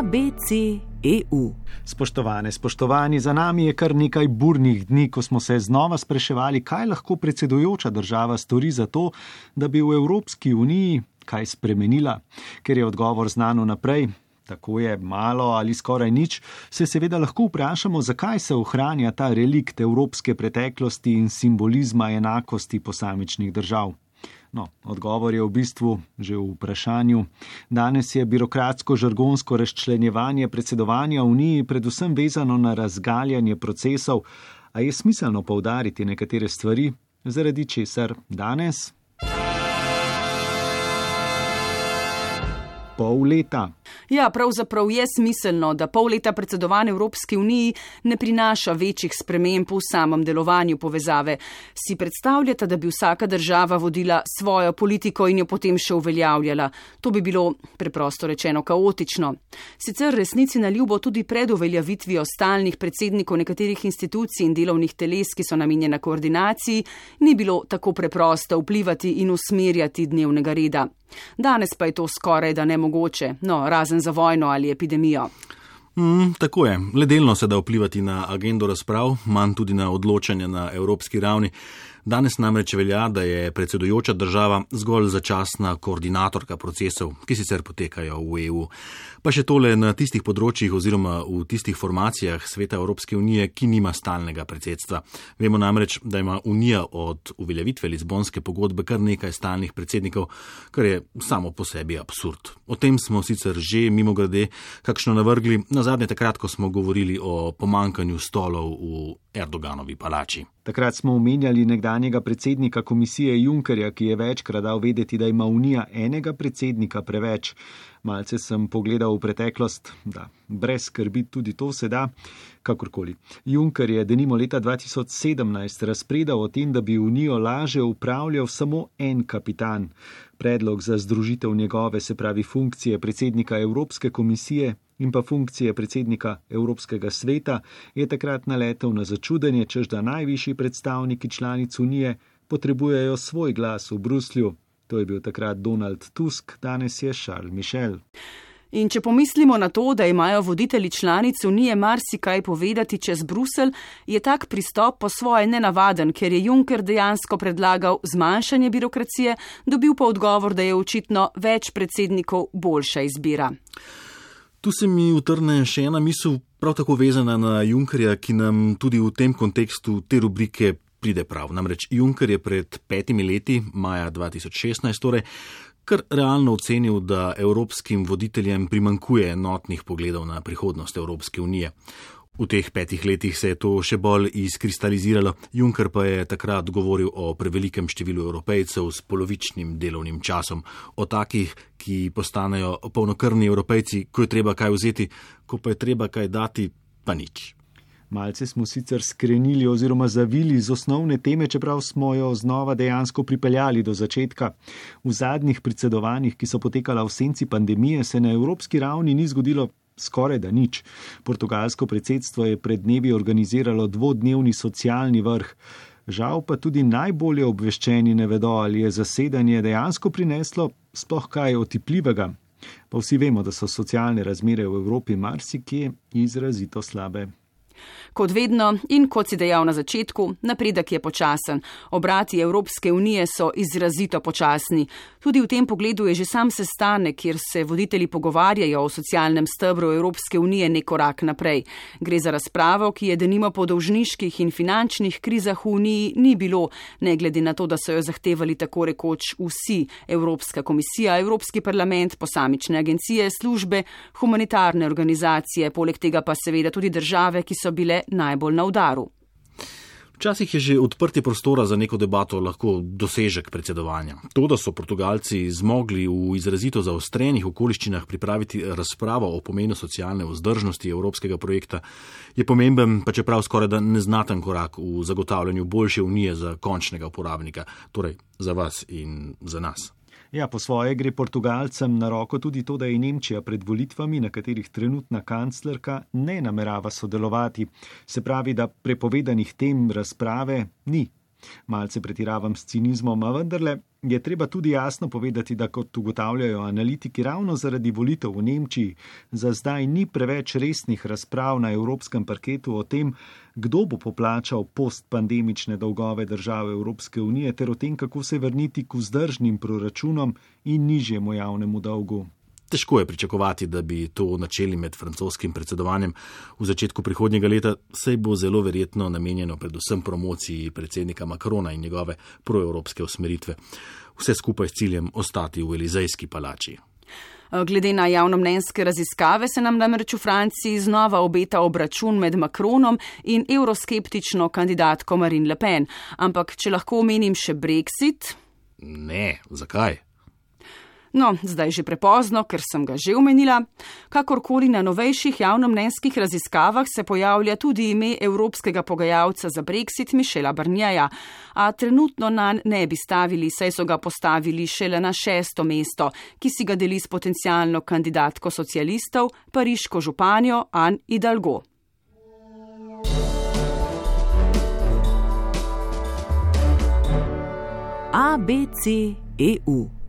ABC.eu. Spoštovane, spoštovani, za nami je kar nekaj burnih dni, ko smo se znova spraševali, kaj lahko predsedujoča država stori za to, da bi v Evropski uniji kaj spremenila, ker je odgovor znan naprej. Tako je malo ali skoraj nič, se seveda lahko vprašamo, zakaj se ohranja ta relikt evropske preteklosti in simbolizma enakosti posamičnih držav. No, odgovor je v bistvu že v vprašanju. Danes je birokratsko-žargonsko razčlenjevanje predsedovanja Uniji predvsem vezano na razgaljanje procesov, a je smiselno povdariti nekatere stvari, zaradi česar danes. Pol leta. Ja, pravzaprav je smiselno, da pol leta predsedovanja Evropski uniji ne prinaša večjih sprememb v samem delovanju povezave. Si predstavljate, da bi vsaka država vodila svojo politiko in jo potem še uveljavljala? To bi bilo preprosto rečeno kaotično. Sicer resnici na ljubo tudi pred uveljavitvijo stalnih predsednikov nekaterih institucij in delovnih teles, ki so namenjena koordinaciji, ni bilo tako preprosto vplivati in usmerjati dnevnega reda. Danes pa je to skoraj da nemogoče, no, razen za vojno ali epidemijo. Mm, tako je, le delno se da vplivati na agendo razprav, manj tudi na odločanje na evropski ravni. Danes namreč velja, da je predsedujoča država zgolj začasna koordinatorka procesov, ki sicer potekajo v EU. Pa še tole na tistih področjih oziroma v tistih formacijah sveta Evropske unije, ki nima stalnega predsedstva. Vemo namreč, da ima Unija od uveljavitve Lizbonske pogodbe kar nekaj stalnih predsednikov, kar je samo po sebi absurd. O tem smo sicer že mimo grede kakšno navrgli, na zadnje takrat, ko smo govorili o pomankanju stolov v Erdoganovi palači. Takrat smo omenjali nekdanjega predsednika komisije Junkerja, ki je večkrat dal vedeti, da ima Unija enega predsednika preveč. Malce sem pogledal v preteklost, da brez skrbi tudi to se da. Kakorkoli. Junker je denimo leta 2017 razpredal o tem, da bi Unijo laže upravljal samo en kapitan. Predlog za združitev njegove, se pravi funkcije predsednika Evropske komisije in pa funkcije predsednika Evropskega sveta, je takrat naletel na začudenje, čež da najvišji predstavniki članic Unije potrebujejo svoj glas v Bruslju. To je bil takrat Donald Tusk, danes je Charles Michel. In če pomislimo na to, da imajo voditelji članic Unije marsikaj povedati čez Brusel, je tak pristop po svoje nenavaden, ker je Juncker dejansko predlagal zmanjšanje birokracije, dobil pa odgovor, da je očitno več predsednikov boljša izbira. Tu se mi utrne še ena misel, prav tako vezana na Junkerja, ki nam tudi v tem kontekstu te rubrike pride prav. Namreč Junker je pred petimi leti, maja 2016, torej, kar realno ocenil, da evropskim voditeljem primankuje enotnih pogledov na prihodnost Evropske unije. V teh petih letih se je to še bolj izkristaliziralo. Juncker pa je takrat govoril o prevelikem številu evropejcev s polovičnim delovnim časom, o takih, ki postanejo polnokrvni evropejci, ko je treba kaj vzeti, ko pa je treba kaj dati, pa nič. Malce smo sicer skrenili oziroma zavili z osnovne teme, čeprav smo jo znova dejansko pripeljali do začetka. V zadnjih predsedovanjih, ki so potekala v senci pandemije, se na evropski ravni ni zgodilo skoraj da nič. Portugalsko predsedstvo je pred dnevi organiziralo dvodnevni socialni vrh. Žal pa tudi najbolje obveščeni ne vedo, ali je zasedanje dejansko prineslo sploh kaj otipljivega. Pa vsi vemo, da so socialne razmere v Evropi marsikje izrazito slabe. Kot vedno in kot si dejal na začetku, napredek je počasen. Obrati Evropske unije so izrazito počasni. Tudi v tem pogledu je že sam sestanek, kjer se voditelji pogovarjajo o socialnem stebru Evropske unije, nek korak naprej. Gre za razpravo, ki je denimo po dolžniških in finančnih krizah v uniji ni bilo, ne glede na to, da so jo zahtevali tako rekoč vsi Evropska komisija, Evropski parlament, posamične agencije, službe, humanitarne organizacije, poleg tega pa seveda tudi države, ki so bile najbolj na udaru. Včasih je že odprtje prostora za neko debato lahko dosežek predsedovanja. To, da so Portugalci zmogli v izrazito zaostrenih okoliščinah pripraviti razpravo o pomenu socialne vzdržnosti evropskega projekta, je pomemben, pa čeprav skoraj da neznaten korak v zagotavljanju boljše unije za končnega uporabnika, torej za vas in za nas. Ja, po svoje gre Portugalcem na roko tudi to, da je Nemčija pred volitvami, na katerih trenutna kanclerka ne namerava sodelovati. Se pravi, da prepovedanih tem razprave ni. Malce pretiravam s cinizmom, a vendarle je treba tudi jasno povedati, da kot ugotavljajo analitiki, ravno zaradi volitev v Nemčiji za zdaj ni preveč resnih razprav na evropskem parketu o tem, kdo bo poplačal postpandemične dolgove države Evropske unije ter o tem, kako se vrniti k vzdržnim proračunom in nižjemu javnemu dolgu. Težko je pričakovati, da bi to načeli med francoskim predsedovanjem v začetku prihodnjega leta, saj bo zelo verjetno namenjeno predvsem promociji predsednika Makrona in njegove proevropske usmeritve. Vse skupaj s ciljem ostati v Elizejski palači. Glede na javnomnenjske raziskave se nam namreč v Franciji znova obeta obračun med Macronom in euroskeptično kandidatko Marine Le Pen. Ampak, če lahko omenim še Brexit? Ne, zakaj? No, zdaj že prepozno, ker sem ga že omenila. Kakorkoli na novejših javnomnenjskih raziskavah se pojavlja tudi ime evropskega pogajalca za Brexit Mišela Brnjaja, a trenutno na ne bi stavili, saj so ga postavili šele na šesto mesto, ki si ga deli s potencijalno kandidatko socialistov, pariško županjo Anne Hidalgo. ABC EU